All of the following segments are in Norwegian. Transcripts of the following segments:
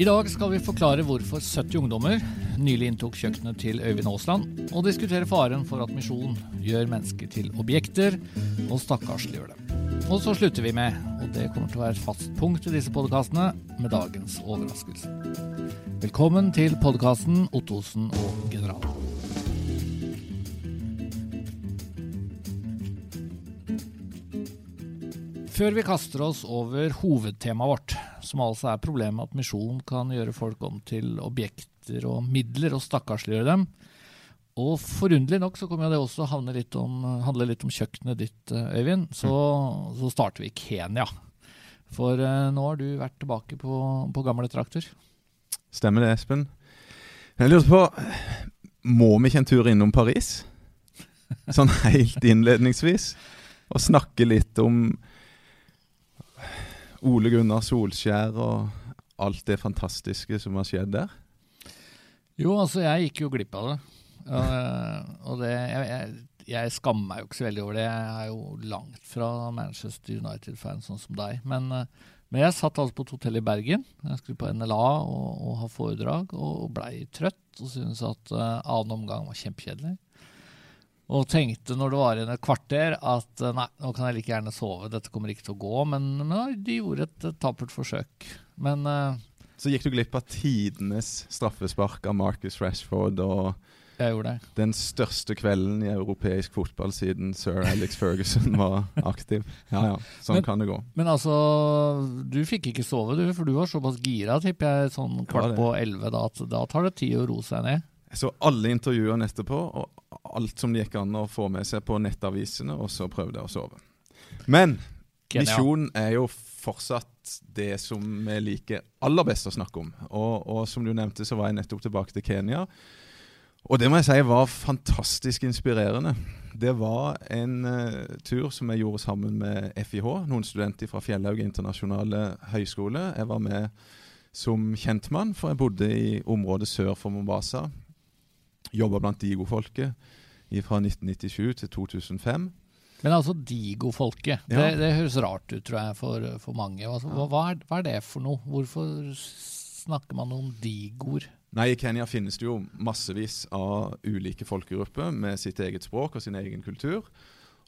I dag skal vi forklare hvorfor 70 ungdommer nylig inntok kjøkkenet til Øyvind Aasland, og diskutere faren for at misjon gjør mennesker til objekter og stakkarsliggjør dem. Og så slutter vi med, og det kommer til å være et fast punkt i disse podkastene, med dagens overraskelse. Velkommen til podkasten Ottosen og generalen. Før vi kaster oss over hovedtemaet vårt, som altså er problemet at misjon kan gjøre folk om til objekter og midler og stakkarsliggjøre dem. Og forunderlig nok så kommer det også å handle litt om, handle litt om kjøkkenet ditt, Øyvind. Så, så, starter vi i Kenya. For uh, nå har du vært tilbake på, på gamle trakter. Stemmer det, Espen. Jeg lurte på Må vi ikke en tur innom Paris? Sånn helt innledningsvis. Og snakke litt om Ole Gunnar Solskjær og alt det fantastiske som har skjedd der? Jo, altså jeg gikk jo glipp av det. Og, det jeg, jeg, jeg, skammer meg jo ikke så veldig over det. Jeg er jo langt fra Manchester United-fan, sånn som deg. Men, men, jeg satt altså på et hotell i Bergen. Jeg skulle på NLA og, og ha foredrag, og blei trøtt. Og syntes at uh, annen omgang var kjempekjedelig. Og tenkte når det var igjen et kvarter at nei, nå kan jeg like gjerne sove, dette kommer ikke til å gå. Men, men de gjorde et, et tappert forsøk. Men uh, Så gikk du glipp av tidenes straffespark av Marcus Rashford og jeg gjorde det. den største kvelden i europeisk fotball siden sir Alex Ferguson var aktiv. Ja ja, sånn men, kan det gå. Men altså, du fikk ikke sove, du, for du var såpass gira, tipper jeg, sånn kvart på elleve. Da, da tar det tid å roe seg ned. Jeg så alle intervjuene etterpå, og alt som det gikk an å få med seg på nettavisene, og så prøvde jeg å sove. Men misjonen er jo fortsatt det som vi liker aller best å snakke om. Og, og, som du nevnte, så var jeg nettopp tilbake til Kenya. Og det må jeg si var fantastisk inspirerende. Det var en uh, tur som jeg gjorde sammen med FIH, noen studenter fra Fjellhaug internasjonale høgskole. Jeg var med som kjentmann, for jeg bodde i området sør for Mombasa. Jobba blant Digo-folket fra 1997 til 2005. Men altså Digo-folket, ja. det, det, høres rart ut tror jeg for, for mange. Altså, hva, hva, er, hva, er, det for noe? Hvorfor snakker man om digoer? Nei, I Kenya finnes det jo massevis av ulike folkegrupper med sitt eget språk og sin egen kultur.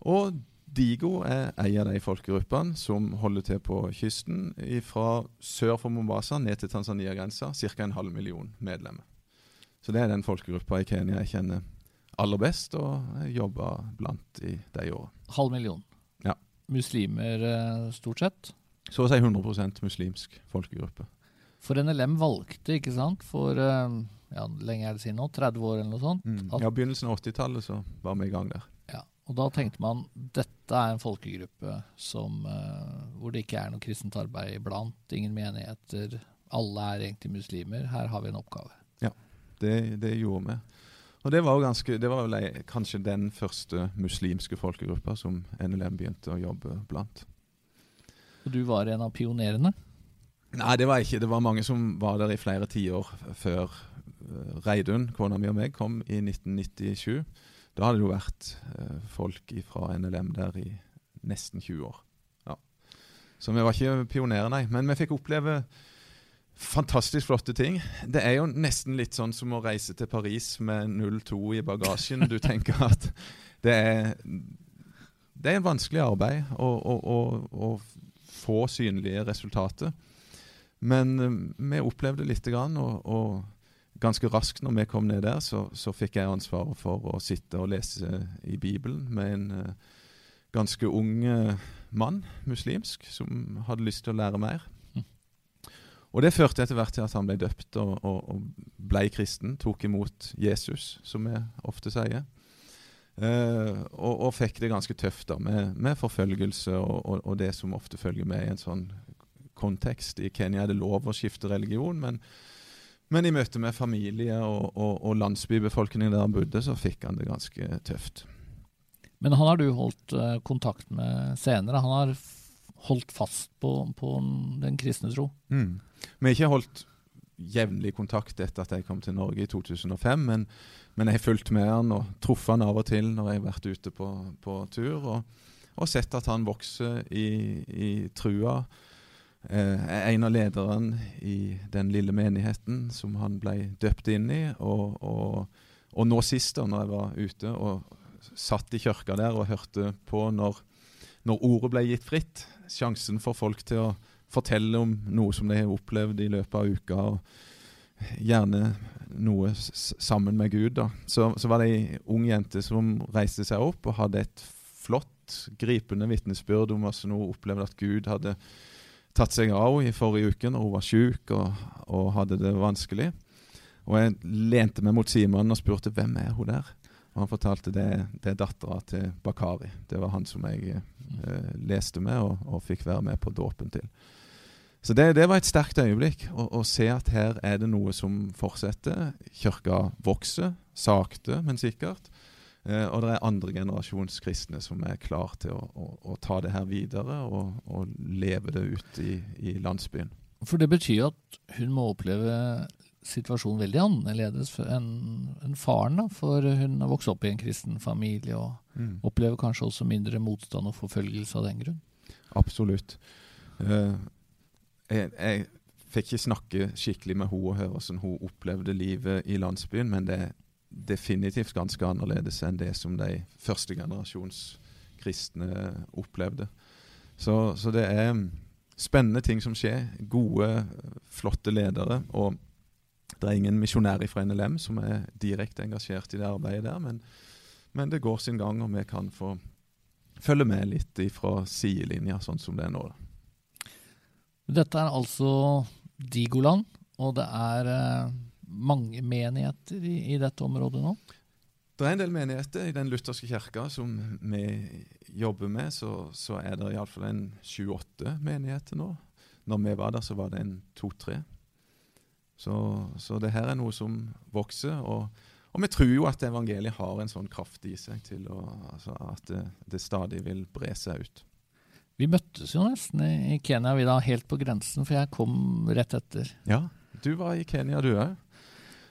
Og Digo er en av de folkegruppene som holder til på kysten fra sør for Mombasa ned til Tanzania-grensa. Ca. en halv million medlemmer. Så det er den folkegruppa i Kenya jeg kjenner aller best, og jobba blant i de åra. Halv million. Ja. Muslimer eh, stort sett? Så å si 100% muslimsk folkegruppe. For NLM valgte, ikke sant, for eh, ja, lenge er det siden nå, 30 år eller noe sånt? Mm. Ja, begynnelsen av 80-tallet så var vi i gang der. Ja, Og da tenkte man dette er en folkegruppe som, uh, hvor det ikke er noe kristent arbeid iblant, ingen menigheter, alle er egentlig muslimer. Her har vi en oppgave. Ja, det, det gjorde vi. Og Det var jo ganske, det var vel kanskje den første muslimske folkegruppa som NLM begynte å jobbe blant. Og du var en av pionerene? Nei, det var ikke. Det var mange som var der i flere tiår før uh, Reidun, kona mi og meg, kom i 1997. Da hadde det jo vært uh, folk fra NLM der i nesten 20 år. Ja. Så vi var ikke pionerer, nei. Men vi fikk oppleve Fantastisk flotte ting. Det er jo nesten litt sånn som å reise til Paris med 02 i bagasjen. Du tenker at det er, det er en vanskelig arbeid å, å, å, å få synlige resultater. Men uh, vi opplevde lite grann, og, og, ganske raskt når vi kom ned der, så, så, fikk jeg ansvaret for å sitte og lese i Bibelen med en uh, ganske ung uh, mann, muslimsk, som hadde lyst til å lære mer. Og det førte etter hvert til at han ble døpt og, og, og ble kristen. Tok imot Jesus, som vi ofte sier. Uh, og, og, fikk det ganske tøft da, med, med forfølgelse og, og, det som ofte følger med i en sånn kontekst. I Kenya er det lov å skifte religion, men, men i møte med familie og, landsbybefolkningen der han bodde, så fikk han det ganske tøft. Men han har du holdt uh, kontakt med senere. Han har holdt fast på, på den kristne tro. Mm. Vi har ikke holdt jevnlig kontakt etter at jeg kom til Norge i 2005, men, men jeg har fulgt med han og truffet han av og til når jeg har vært ute på, på tur, og, og, sett at han vokser i, i trua. eh, en av lederne i den lille menigheten som han ble døpt inn i. Og, og, og nå sist, da når jeg var ute og satt i kirka der og hørte på når, når ordet ble gitt fritt, sjansen for folk til å fortelle om noe som de har opplevd i løpet av uka. og Gjerne noe sammen med Gud. da. Så, så var det ei ung jente som reiste seg opp og hadde et flott, gripende vitnesbyrd om hvordan hun opplevde at Gud hadde tatt seg av henne i forrige uke når hun var syk og, og, hadde det vanskelig. Og Jeg lente meg mot Simon og spurte hvem er hun der. Og Han fortalte det, det er dattera til Bakari. Det var han som jeg eh, leste med og, og fikk være med på dåpen til. Så det, det, var et sterkt øyeblikk å, å, se at her er det noe som fortsetter. Kirka vokser, sakte, men sikkert. Eh, og det er andregenerasjons kristne som er klar til å, å, å, ta det her videre og, og leve det ut i, i, landsbyen. For det betyr at hun må oppleve situasjonen veldig annerledes enn en faren. da, For hun har vokst opp i en kristen familie og mm. opplever kanskje også mindre motstand og forfølgelse av den grunn. Absolutt. Uh, jeg, jeg, fikk ikke snakke skikkelig med henne og høre hvordan hun opplevde livet i landsbyen, men det er definitivt ganske annerledes enn det som de førstegenerasjons kristne opplevde. Så, så, det er spennende ting som skjer. Gode, flotte ledere. Og det er ingen misjonær fra NLM som er direkte engasjert i det arbeidet der, men, men det går sin gang, og vi kan få følge med litt fra sidelinja, sånn som det er nå. Dette er altså Digoland, og det er eh, mange menigheter i, i, dette området nå? Det er en del menigheter i den lutherske kirka som vi jobber med. Så, så er det iallfall sju-åtte menigheter nå. Når vi var der, så var det en to-tre. Så, så, det her er noe som vokser. Og, og, vi tror jo at evangeliet har en sånn kraft i seg til å, altså at det, det stadig vil bre seg ut. Vi møttes jo nesten i Kenya, vi da, helt på grensen, for jeg kom rett etter. Ja, du var i Kenya, du òg?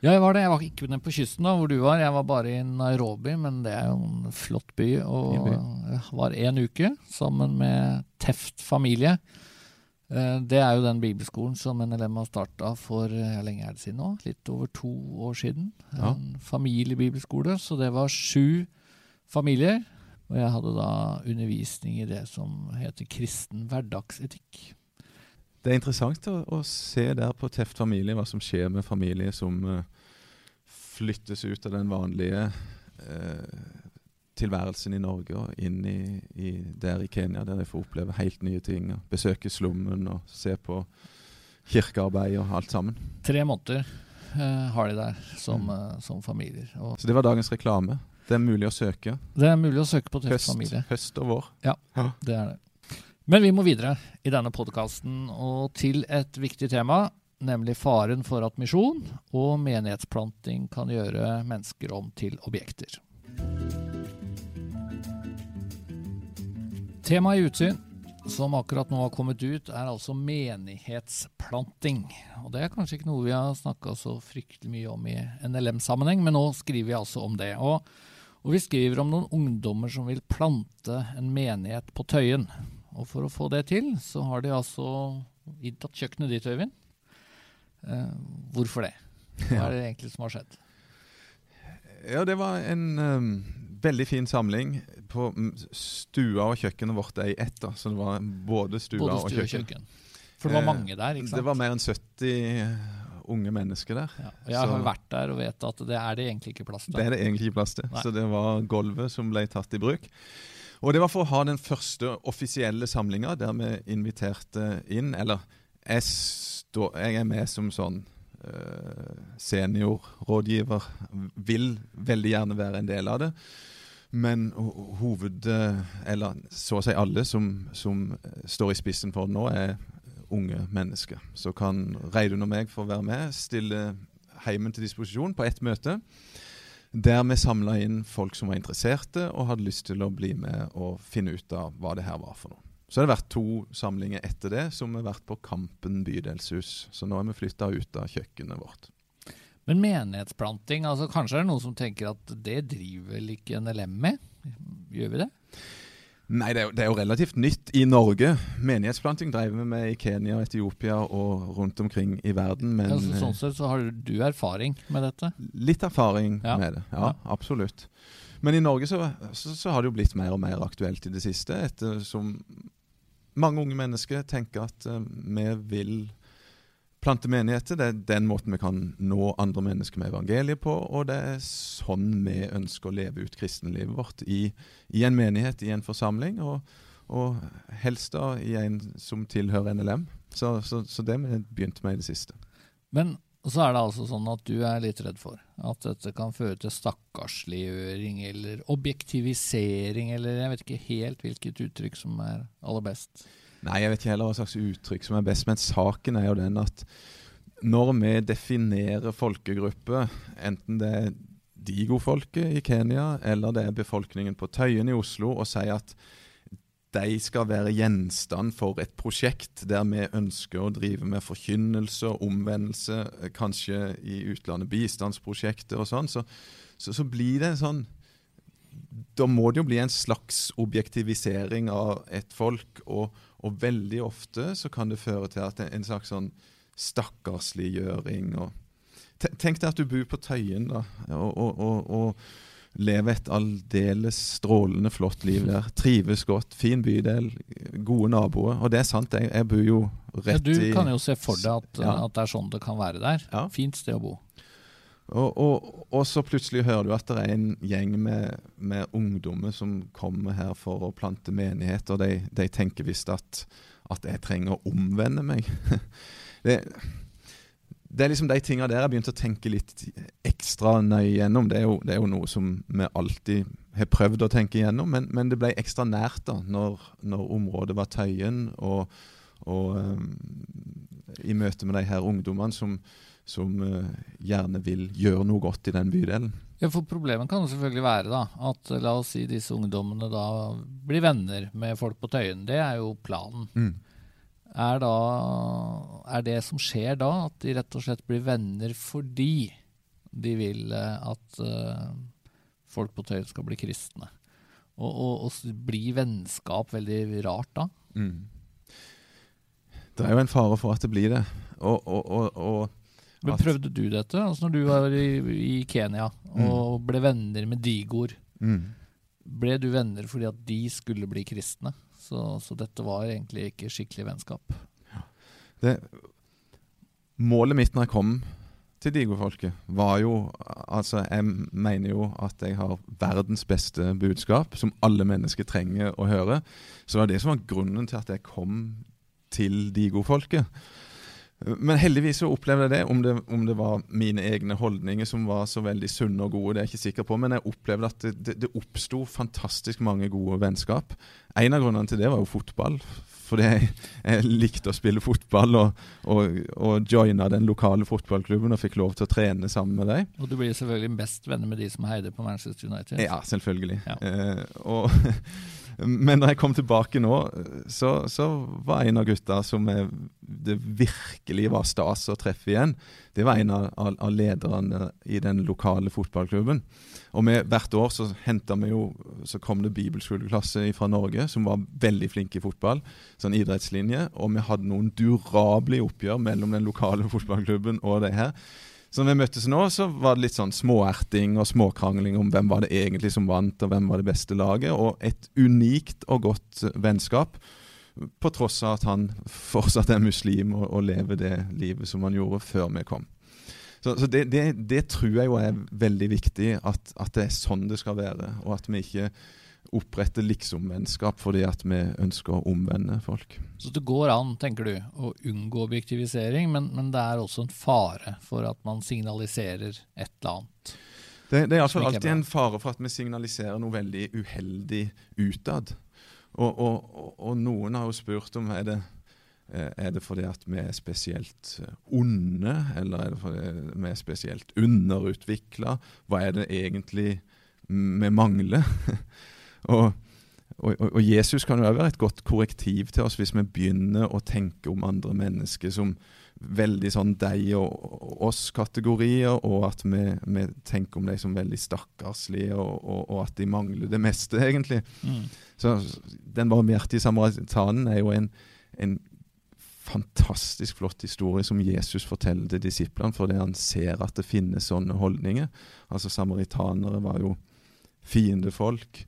Ja, jeg var det. Jeg var ikke nede på kysten da, hvor du var. Jeg var bare i Nairobi, men det er jo en flott by. Og jeg var en uke sammen med Teft familie. Eh, det er jo den bibelskolen som NLM har starta for ja, lenge er det siden nå? Litt over to år siden. Ja. En familiebibelskole. Så det var sju familier og jeg hadde da undervisning i det som heter kristen hverdagsetikk. Det er interessant å, å se der på Teft familie hva som skjer med familier som uh, flyttes ut av den vanlige uh, tilværelsen i Norge og inn i, i, der i Kenya, der de får oppleve helt nye ting. og Besøke slummen og se på kirkearbeid og alt sammen. Tre måneder uh, har de der som, mm. som familier. Og Så det var dagens reklame? Det er mulig å søke. Det er mulig å søke på Tøff familie. Høst og vår. Ja, ja, det er det. Men vi må videre i denne podkasten og til et viktig tema, nemlig faren for at misjon og menighetsplanting kan gjøre mennesker om til objekter. Temaet i Utsyn, som akkurat nå har kommet ut, er altså menighetsplanting. Og Det er kanskje ikke noe vi har snakka så fryktelig mye om i NLM-sammenheng, men nå skriver vi altså om det. Og og vi skriver om noen ungdommer som vil plante en menighet på Tøyen. Og for å få det til, så har de altså inntatt kjøkkenet ditt, Øyvind. Eh, hvorfor det? Hva er det egentlig som har skjedd? Ja, det var en um, veldig fin samling. På stua og kjøkkenet vårt er i ett. da, Så det var både stua, både stua og kjøkken. For det var mange der? ikke sant? Det var mer enn 70 unge mennesker der. Ja, jeg har vært der og vet at det er det egentlig ikke plass til. Det er det egentlig ikke plass til. Nei. Så det var gulvet som ble tatt i bruk. Og det var for å ha den første offisielle samlinga der vi inviterte inn Eller jeg, stå, jeg er med som sånn seniorrådgiver. Vil veldig gjerne være en del av det. Men hoved... Eller så å si alle som, som står i spissen for det nå, er unge mennesker. Så kan Reidun og meg få være med, stille heimen til disposisjon på ett møte. Der vi samla inn folk som var interesserte og hadde lyst til å bli med og finne ut av hva det her var for noe. Så har det vært to samlinger etter det som har vært på Kampen bydelshus. Så nå er vi flytta ut av kjøkkenet vårt. Men menighetsplanting, altså kanskje er det noen som tenker at det driver vel ikke NLM med? Gjør vi det? Nei, det er, jo, det er, jo, relativt nytt i Norge. Menighetsplanting drev vi med i Kenya, Etiopia og rundt omkring i verden. Men, ja, så, sånn sett så har du erfaring med dette? Litt erfaring ja. med det, ja, ja. absolutt. Men i Norge så, så, så, har det jo blitt mer og mer aktuelt i det siste, ettersom mange unge mennesker tenker at uh, vi vil plante menigheter. Det er den måten vi kan nå andre mennesker med evangeliet på, og det er sånn vi ønsker å leve ut kristenlivet vårt. I, i en menighet, i en forsamling, og, og, helst da i en som tilhører NLM. Så, så, så det vi begynte med i det siste. Men så er det altså sånn at du er litt redd for at dette kan føre til stakkarsliggjøring eller objektivisering, eller jeg vet ikke helt hvilket uttrykk som er aller best. Nei, jeg vet ikke heller hva slags uttrykk som er best, men saken er jo den at når vi definerer folkegrupper, enten det er digofolket i Kenya eller det er befolkningen på Tøyen i Oslo, og sier at de skal være gjenstand for et prosjekt der vi ønsker å drive med forkynnelse og omvendelse, kanskje i utlandet bistandsprosjekter og sånn, så, så, så blir det sånn Da må det jo bli en slags objektivisering av et folk. og og veldig ofte så kan det føre til at en slags sånn stakkarsliggjøring og Tenk deg at du bor på Tøyen da, og, og, og, og lever et aldeles strålende flott liv der. Trives godt, fin bydel, gode naboer. Og det er sant, jeg, jeg bor jo rett i Du kan jo se for deg at, ja. at, det er sånn det kan være der. Ja. Fint sted å bo. Og, og, og, så plutselig hører du at det er en gjeng med, med ungdommer som kommer her for å plante menighet, og de, de tenker visst at, at, jeg trenger å omvende meg. det, det, er liksom de tinga der jeg begynte å tenke litt ekstra nøye gjennom. Det er, jo, det er, jo, noe som vi alltid har prøvd å tenke gjennom, men, men det ble ekstra nært da når, når området var Tøyen, og, og um, i møte med de her ungdommene som som uh, gjerne vil gjøre noe godt i den bydelen. Ja, for Problemet kan jo selvfølgelig være da, at la oss si disse ungdommene da blir venner med folk på Tøyen. Det er jo planen. Mm. Er, da, er det som skjer da, at de rett og slett blir venner fordi de vil uh, at uh, folk på Tøyen skal bli kristne? Og, og, og blir vennskap veldig rart da? Mm. Det er jo en fare for at det blir det. og, og, og men Prøvde du dette altså når du var i, i Kenya mm. og mm. ble venner med digoer? Mm. Ble du venner fordi at de skulle bli kristne? Så, så dette var egentlig ikke skikkelig vennskap. Ja. Det, målet mitt når jeg kom til digofolket, var jo Altså, jeg mener jo at jeg har verdens beste budskap, som alle mennesker trenger å høre. Så det var det som var grunnen til at jeg kom til digofolket. Men heldigvis så opplevde jeg det. Om, det. om det var mine egne holdninger som var så veldig sunne og gode, det er jeg ikke sikker på. Men jeg opplevde at det, det, det oppsto fantastisk mange gode vennskap. En av grunnene til det var jo fotball. Fordi jeg, jeg likte å spille fotball og, og, og joina den lokale fotballklubben og fikk lov til å trene sammen med dem. Og du blir selvfølgelig best venner med de som heider på Manchester United? Ja, selvfølgelig. Ja. Eh, og Men når jeg kom tilbake nå, så, så var en av gutta som jeg, det virkelig var stas å treffe igjen, det var en av, av lederne i den lokale fotballklubben. Og med, Hvert år så vi jo, så kom det bibelskoleklasse fra Norge som var veldig flinke i fotball. sånn idrettslinje, Og vi hadde noen durable oppgjør mellom den lokale fotballklubben og det her. Så når vi møttes nå, så var det litt sånn småerting og småkrangling om hvem var det egentlig som vant, og hvem var det beste laget. Og et unikt og godt vennskap, på tross av at han fortsatt er muslim og, og lever det livet som han gjorde før vi kom. Så, så det, det, det, tror jeg jo er veldig viktig, at, at, det er sånn det skal være. Og at vi ikke opprette liksom-vennskap fordi at vi ønsker å omvende folk. Så det går an, tenker du, å unngå objektivisering, men, men det er også en fare for at man signaliserer et eller annet? Det, det er iallfall alltid en fare for at vi signaliserer noe veldig uheldig utad. Og, og, og, noen har jo spurt om er det eh, er det fordi at vi er spesielt onde, eller er det fordi vi er spesielt underutvikla? Hva er det egentlig vi mangler? Og og, og, Jesus kan jo også være et godt korrektiv til oss hvis vi begynner å tenke om andre mennesker som veldig sånn deg og oss-kategorier, og at vi, vi, tenker om dem som veldig stakkarslige, og, og, og, at de mangler det meste, egentlig. Mm. Så Den barmhjertige samaritanen er jo en, en fantastisk flott historie som Jesus forteller til disiplene, fordi han ser at det finnes sånne holdninger. Altså Samaritanere var jo fiendefolk.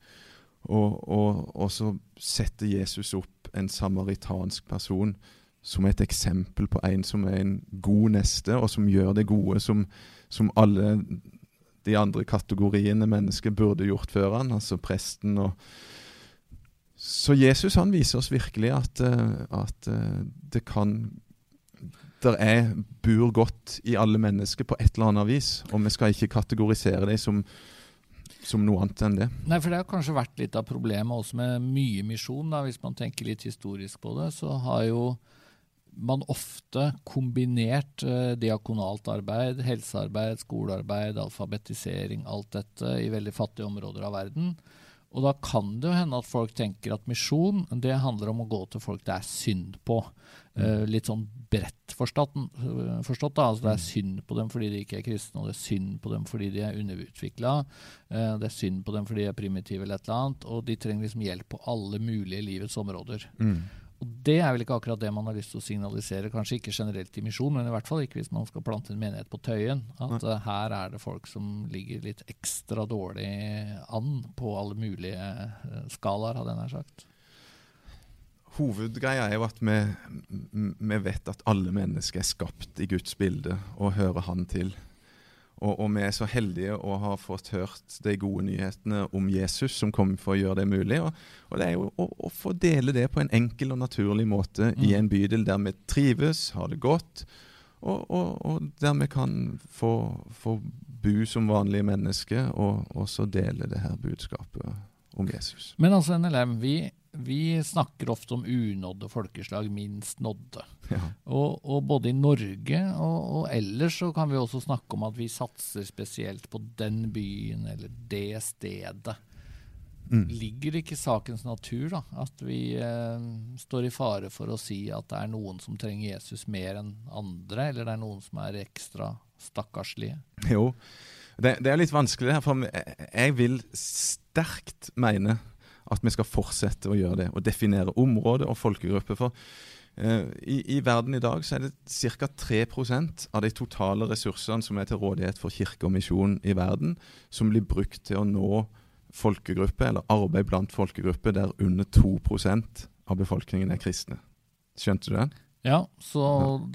Og, og, og, så setter Jesus opp en samaritansk person som et eksempel på en som er en god neste, og som gjør det gode som, som alle de andre kategoriene mennesker burde gjort før han, altså presten og så Jesus han viser oss virkelig at, eh, at eh, det kan Der er bur godt i alle mennesker på et eller annet vis, og vi skal ikke kategorisere dem som, som noe annet enn det. Nei, for Det har kanskje vært litt av problemet også med mye misjon. da, Hvis man tenker litt historisk på det, så har jo man ofte kombinert eh, diakonalt arbeid, helsearbeid, skolearbeid, alfabetisering, alt dette i veldig fattige områder av verden. Og da kan det jo hende at folk tenker at misjon det handler om å gå til folk det er synd på. Uh, litt sånn bredt forstått, forstått da. Altså, det er mm. synd på dem fordi de ikke er kristne, og det er synd på dem fordi de er underutvikla. Uh, det er synd på dem fordi de er primitive eller et eller annet. Og de trenger liksom hjelp på alle mulige livets områder. Mm. Og Det er vel ikke akkurat det man har lyst til å signalisere, kanskje ikke generelt i misjon, men i hvert fall ikke hvis man skal plante en menighet på Tøyen. At uh, her er det folk som ligger litt ekstra dårlig an på alle mulige uh, skalaer, hadde jeg nær sagt. Hovedgreia er jo at vi, vi vet at alle mennesker er skapt i Guds bilde og hører Han til. Og, og, vi er så heldige å ha fått hørt de gode nyhetene om Jesus som kom for å gjøre det mulig. Og, og det er jo å, å, få dele det på en enkel og naturlig måte mm. i en bydel der vi trives, har det godt, og, og der vi kan få, få, bo som vanlige mennesker og, og så dele det her budskapet om Jesus. Men altså, NLM, vi vi snakker ofte om unådde folkeslag, minst nådde. Ja. Og, og, både i Norge og, og, ellers så kan vi også snakke om at vi satser spesielt på den byen eller det stedet. Mm. Ligger det ikke i sakens natur da, at vi eh, står i fare for å si at det er noen som trenger Jesus mer enn andre, eller det er noen som er ekstra stakkarslige? Jo, det, det er litt vanskelig, her, for jeg vil sterkt mene at vi skal fortsette å gjøre det. Og definere område og folkegruppe. For uh, i, i, verden i dag så er det ca. 3% av de totale ressursene som er til rådighet for kirke og misjon i verden, som blir brukt til å nå folkegrupper, eller arbeid blant folkegrupper der under 2% av befolkningen er kristne. Skjønte du den? Ja, så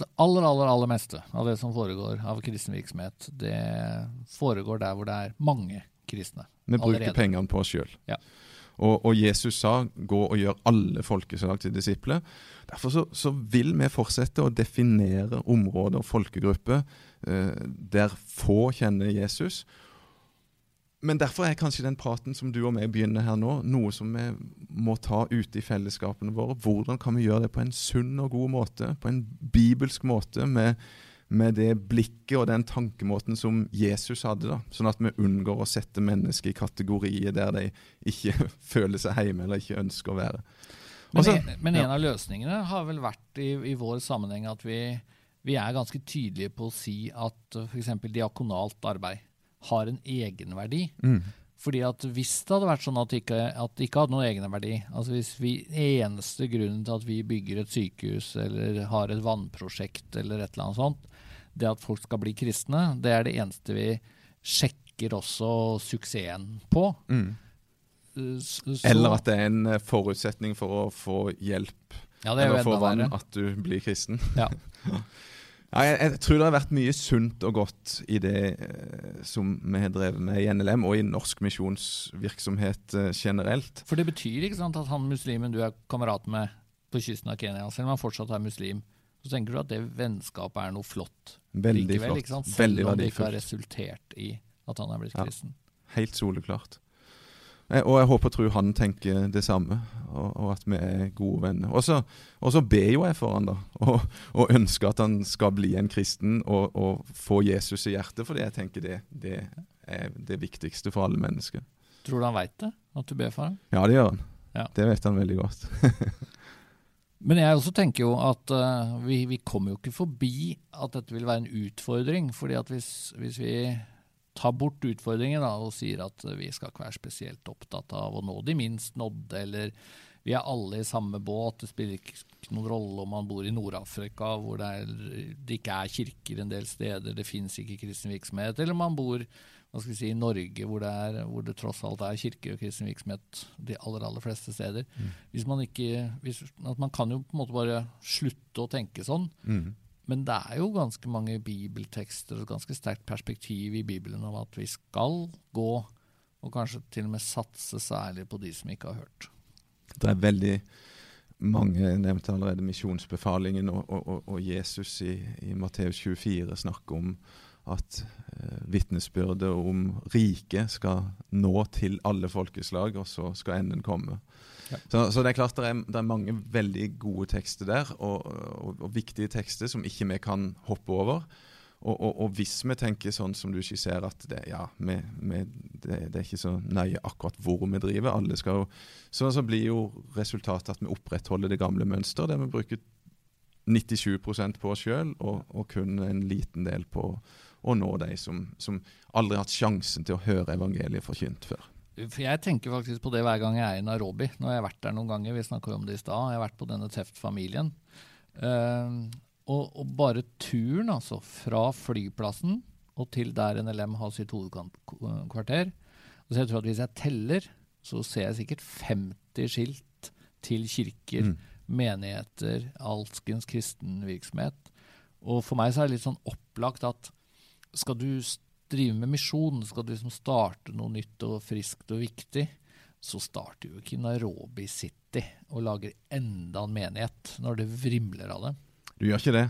det aller, aller, aller meste av det som foregår av kristen virksomhet, det foregår der hvor det er mange kristne. Vi bruker allerede. pengene på oss sjøl. Ja. Og, og, Jesus sa 'gå og gjør alle folkeslag til disipler'. Derfor så, så, vil vi fortsette å definere områder og folkegrupper eh, der få kjenner Jesus. Men derfor er kanskje den praten som du og meg begynner her nå, noe som vi må ta ute i fellesskapene våre. Hvordan kan vi gjøre det på en sunn og god måte, på en bibelsk måte, med med det blikket og den tankemåten som Jesus hadde. da, Sånn at vi unngår å sette mennesker i kategorier der de ikke føler seg hjemme eller ikke ønsker å være. Også, men, en, men en av løsningene har vel vært i, i vår sammenheng at vi, vi, er ganske tydelige på å si at f.eks. diakonalt arbeid har en egenverdi. Mm. Fordi at Hvis det hadde vært sånn at det ikke, at det ikke hadde noen egenverdi altså Hvis vi eneste grunnen til at vi bygger et sykehus eller har et vannprosjekt eller et eller annet sånt, det at folk skal bli kristne, det er det eneste vi sjekker også suksessen på. Mm. Så, Eller at det er en forutsetning for å få hjelp. Ja, er Eller få vann, at du blir kristen. Ja. ja jeg, jeg, tror det har vært mye sunt og godt i det eh, som vi har drevet med i NLM, og i norsk misjonsvirksomhet eh, generelt. For det betyr ikke sant, at han muslimen du er kamerat med på kysten av Kenya, selv om han fortsatt er muslim, så tenker du at det vennskapet er noe flott. Veldig likevel, flott. Ikke sant? Selv veldig, om det ikke har resultert i at han er blitt kristen. ja. Helt soleklart. Eh, og jeg håper og tror han tenker det samme, og, og at vi er gode venner. Og så ber jo jeg for han da, og, og, ønsker at han skal bli en kristen og, og få Jesus i hjertet, fordi jeg tenker det, det, er det viktigste for alle mennesker. Tror du han veit det, at du ber for ham? Ja, det gjør han. Ja. Det vet han veldig godt. Men jeg også tenker jo at uh, vi, vi, kommer jo ikke forbi at dette vil være en utfordring. fordi at hvis, hvis vi tar bort utfordringen da, og sier at vi skal ikke være spesielt opptatt av å nå de minst nådde, eller vi er alle i samme båt, det spiller ikke noen rolle om man bor i Nord-Afrika, hvor det, er, det, ikke er kirker en del steder, det fins ikke kristen virksomhet, eller man bor si, i Norge, hvor det, er, hvor det tross alt er kirke og kristen virksomhet de aller aller fleste steder. Mm. Hvis man ikke, hvis, man kan jo på en måte bare slutte å tenke sånn. Mm. Men det er jo ganske mange bibeltekster og ganske sterkt perspektiv i Bibelen om at vi skal gå, og kanskje til og med satse særlig på de som ikke har hørt. Det er veldig mange, nevnte allerede misjonsbefalingen, og, og, og Jesus i, i Matteus 24 snakker om at eh, vitnesbyrdet om riket skal nå til alle folkeslag, og så skal enden komme. Ja. Så, så, det er klart det er, det er, mange veldig gode tekster der, og, og, og, viktige tekster som ikke vi kan hoppe over. Og, hvis vi tenker sånn som du skisserer, at det, ja, vi, vi, det, det, er ikke så nøye akkurat hvor vi driver, alle skal jo, så, så blir jo resultatet at vi opprettholder det gamle mønsteret, der vi bruker 97 på oss sjøl, og, og kun en liten del på å nå de som, som aldri har hatt sjansen til å høre evangeliet forkynt før. For Jeg tenker faktisk på det hver gang jeg er i Nairobi. Nå har jeg vært der noen ganger, vi snakka om det i stad. Jeg har vært på denne Teft-familien. Uh, og, og, bare turen, altså, fra flyplassen og til der NLM har sitt hovedkvarter så jeg tror at Hvis jeg teller, så ser jeg sikkert 50 skilt til kirker, mm. menigheter, alskens kristen virksomhet. Og for meg så er det litt sånn opplagt at skal du drive med misjon, skal du liksom starte noe nytt og friskt og viktig, så starter jo ikke Nairobi City og lager enda en menighet når det vrimler av det. Du gjør ikke det.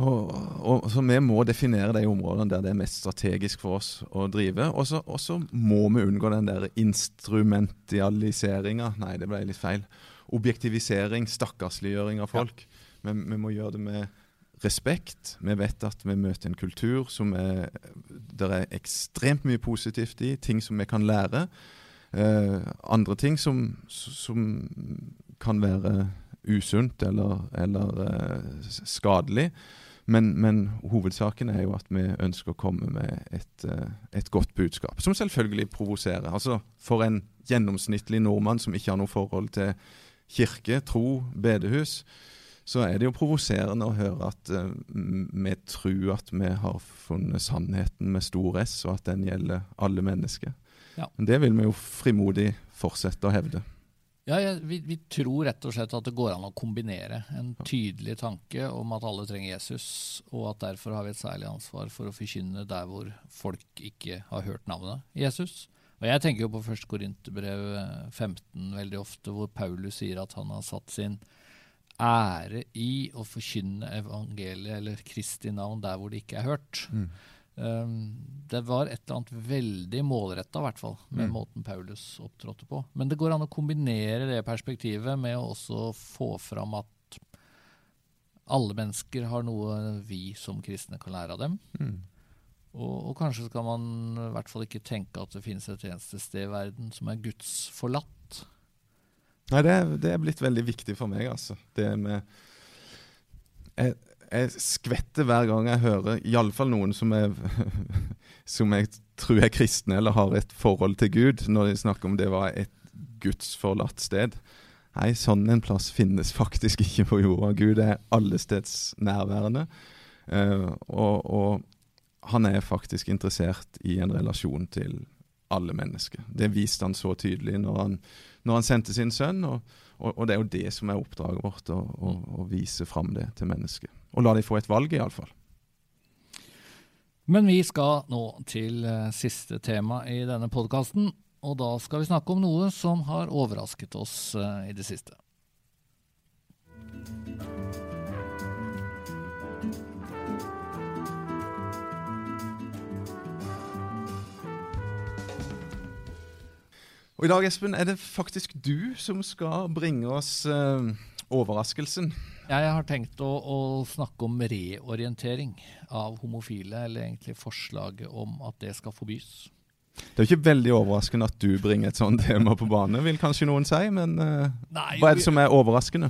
Og, og, så Vi må definere de områdene der det er mest strategisk for oss å drive. Og så må vi unngå den der instrumentaliseringa Nei, det ble litt feil. Objektivisering, stakkarsliggjøring av folk. Ja. Men vi må gjøre det med respekt. Vi vet at vi møter en kultur som er, det er ekstremt mye positivt i, ting som vi kan lære. Eh, andre ting som, som, kan være usunt eller, eller eh, skadelig. Men, men, hovedsaken er jo at vi ønsker å komme med et, eh, et godt budskap. Som selvfølgelig provoserer. Altså, for en gjennomsnittlig nordmann som ikke har noe forhold til kirke, tro, bedehus, så er det jo provoserende å høre at uh, vi tror at vi har funnet sannheten med stor S, og at den gjelder alle mennesker. Ja. Men det vil vi jo frimodig fortsette å hevde. Ja, ja vi, vi, tror rett og slett at det går an å kombinere en tydelig tanke om at alle trenger Jesus, og at derfor har vi et særlig ansvar for å forkynne der hvor folk ikke har hørt navnet Jesus. Og Jeg tenker jo på 1. Korinterbrev 15 veldig ofte, hvor Paulus sier at han har satt sin ære i å forkynne evangeliet eller Kristi navn der hvor det ikke er hørt. Mm. Um, det var et eller annet veldig målretta, med mm. måten Paulus opptrådte på. Men det går an å kombinere det perspektivet med å også få fram at alle mennesker har noe vi som kristne kan lære av dem. Mm. Og, og, kanskje skal man i hvert fall ikke tenke at det finnes et eneste sted i verden som er Guds forlatt. Nei, det, det, er blitt veldig viktig for meg, altså. Det med jeg, jeg skvetter hver gang jeg hører iallfall noen som, er, som jeg tror er kristne eller har et forhold til Gud, når de snakker om det var et gudsforlatt sted. Nei, sånn en plass finnes faktisk ikke på jorda. Gud er allesteds nærværende. Uh, og, og, han er faktisk interessert i en relasjon til alle mennesker. Det viste han så tydelig når han når han sendte sin sønn. Og, og, og, det er jo det som er oppdraget vårt, å, å, å vise fram det til mennesket. Og la de få et valg, iallfall. Men vi skal nå til uh, siste tema i denne podkasten. Og da skal vi snakke om noe som har overrasket oss uh, i det siste. Og I dag Espen, er det faktisk du som skal bringe oss uh, overraskelsen. Ja, jeg har tenkt å, å, snakke om reorientering av homofile, eller egentlig forslaget om at det skal forbys. Det er jo ikke veldig overraskende at du bringer et sånt tema på bane, vil kanskje noen si. Men uh, Nei, hva er det som er overraskende?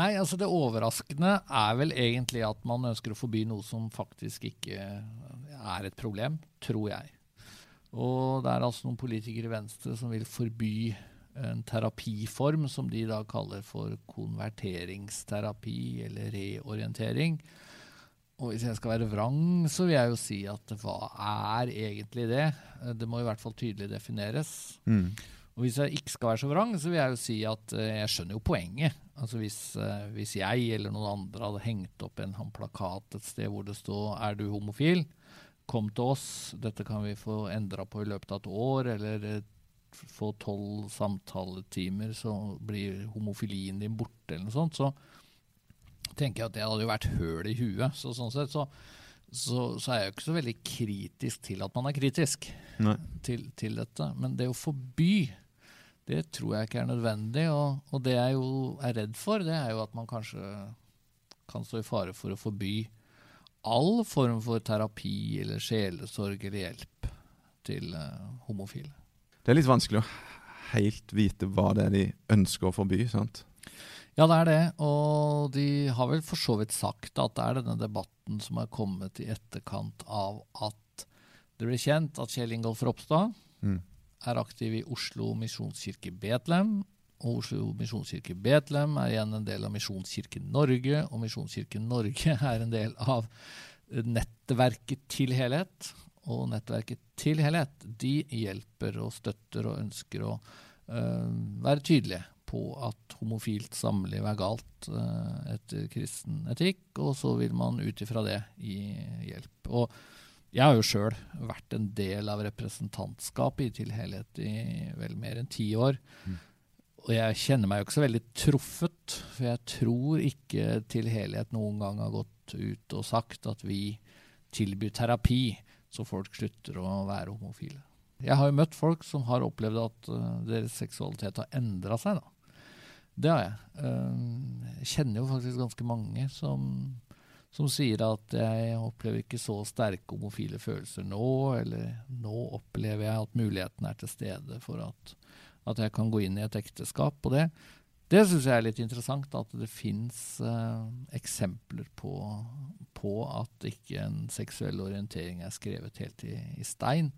Nei, altså Det overraskende er vel egentlig at man ønsker å forby noe som faktisk ikke er et problem, tror jeg. Og det er altså noen politikere i Venstre som vil forby en terapiform som de da kaller for konverteringsterapi eller reorientering. Og hvis jeg skal være vrang, så vil jeg jo si at hva er egentlig det? Det må i hvert fall tydelig defineres. Mm. Og hvis jeg ikke skal være så vrang, så vil jeg jo si at eh, jeg skjønner jo poenget. Altså hvis, eh, hvis jeg eller noen andre hadde hengt opp en plakat et sted hvor det står 'Er du homofil?' Kom til oss, dette kan vi få endra på i løpet av et år, eller eh, få tolv samtaletimer, så blir homofilien din borte, eller noe sånt. Så tenker jeg at det hadde jo vært høl i huet. Så sånn sett så, så, så er jeg jo ikke så veldig kritisk til at man er kritisk til, til, dette. Men det å forby, det tror jeg ikke er nødvendig. Og, og, det jeg jo er redd for, det er jo at man kanskje kan stå i fare for å forby all form for terapi eller sjelesorg eller hjelp til uh, homofile. Det er litt vanskelig å helt vite hva det er de ønsker å forby. sant? Ja, det er det. Og de har vel for så vidt sagt at det er denne debatten som er kommet i etterkant av at det ble kjent at Kjell Ingolf Ropstad mm. er aktiv i Oslo misjonskirke Betlehem. Og Oslo misjonskirke Betlehem er igjen en del av Misjonskirken Norge, og Misjonskirken Norge er en del av nettverket til helhet. Og nettverket til helhet de hjelper og støtter og ønsker å uh, være tydelige på at homofilt samliv er galt uh, etter kristen etikk, og så vil man ut ifra det gi hjelp. Og jeg har jo sjøl vært en del av representantskapet i Til helhet i vel mer enn ti år. Mm. Og jeg kjenner meg jo ikke så veldig truffet, for jeg tror ikke Til helhet noen gang har gått ut og sagt at vi tilbyr terapi så folk slutter å være homofile. Jeg har jo møtt folk som har opplevd at uh, deres seksualitet har endra seg. da. Det har jeg. Eh, jeg kjenner jo faktisk ganske mange som, som sier at jeg opplever ikke så sterke homofile følelser nå, eller nå opplever jeg at muligheten er til stede for at, at jeg kan gå inn i et ekteskap. på det, det syns jeg er litt interessant, at det fins eh, eksempler på, på, at ikke en seksuell orientering er skrevet helt i, i stein.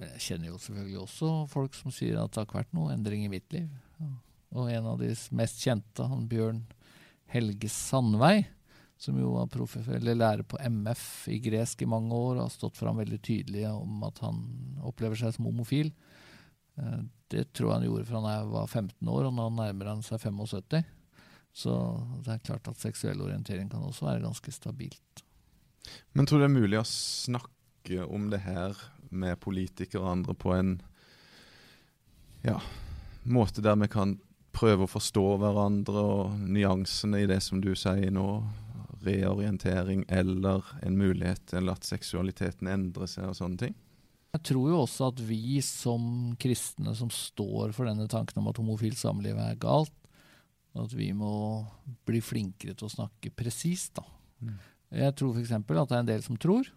Jeg kjenner jo selvfølgelig også folk som sier at det har ikke vært noe endring i mitt liv. Og en av de mest kjente, han Bjørn Helge Sandvei, som jo var proff, lærer på MF i gresk i mange år og har stått fram veldig tydelig om at han opplever seg som homofil. Eh, det tror jeg han gjorde fra han var 15 år, og nå nærmer han seg 75. Så det er klart at seksuell orientering kan også være ganske stabilt. Men tror du det er mulig å snakke om det her med politikere og andre på en ja, måte der vi kan prøve å forstå hverandre og nyansene i det som du sier nå. Reorientering eller en mulighet til at seksualiteten endrer seg og sånne ting. Jeg tror jo også at vi som kristne som står for denne tanken om at homofilt samliv er galt, at vi må bli flinkere til å snakke presist. Mm. Jeg tror f.eks. at det er en del som tror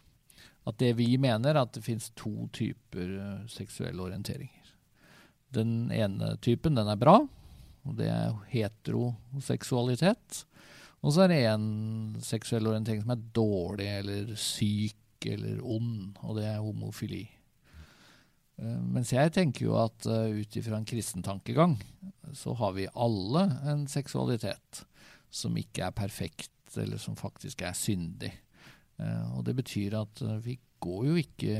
at det vi mener, er at det finnes to typer uh, seksuelle orienteringer. Den ene typen den er bra, og det er heteroseksualitet. Og så er det en seksuell orientering som er dårlig eller syk eller ond, og det er homofili. Uh, mens jeg tenker jo at uh, ut ifra en kristen tankegang så har vi alle en seksualitet som ikke er perfekt, eller som faktisk er syndig. Uh, og det betyr at vi går jo ikke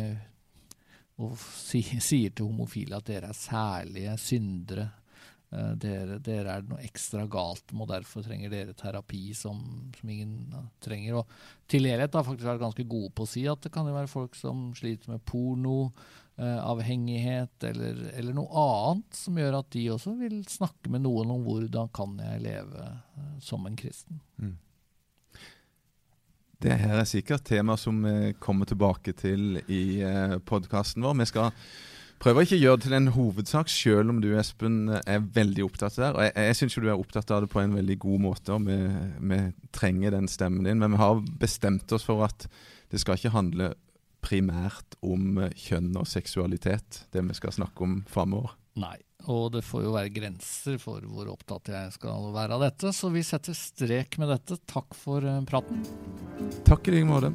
og sier til homofile at dere er særlige syndere Eh, dere, dere, er noe ekstra galt med, og derfor trenger dere terapi som, som ingen trenger. Og til helhet har faktisk vært ganske gode på å si at det kan jo være folk som sliter med porno, eh, avhengighet eller, eller, noe annet som gjør at de også vil snakke med noen om hvordan kan jeg leve eh, som en kristen. Mm. Det her er sikkert tema som vi kommer tilbake til i eh, podkasten vår. Vi skal Prøver ikke å gjøre det til en hovedsak, selv om du Espen, er veldig opptatt av det. Og jeg, jeg syns du er opptatt av det på en veldig god måte, og vi, vi, trenger den stemmen din. Men vi har bestemt oss for at det skal ikke handle primært om eh, kjønn og seksualitet, det vi skal snakke om framover. Nei, og det får jo være grenser for hvor opptatt jeg skal være av dette. Så vi setter strek med dette. Takk for eh, praten. Takk i like måte.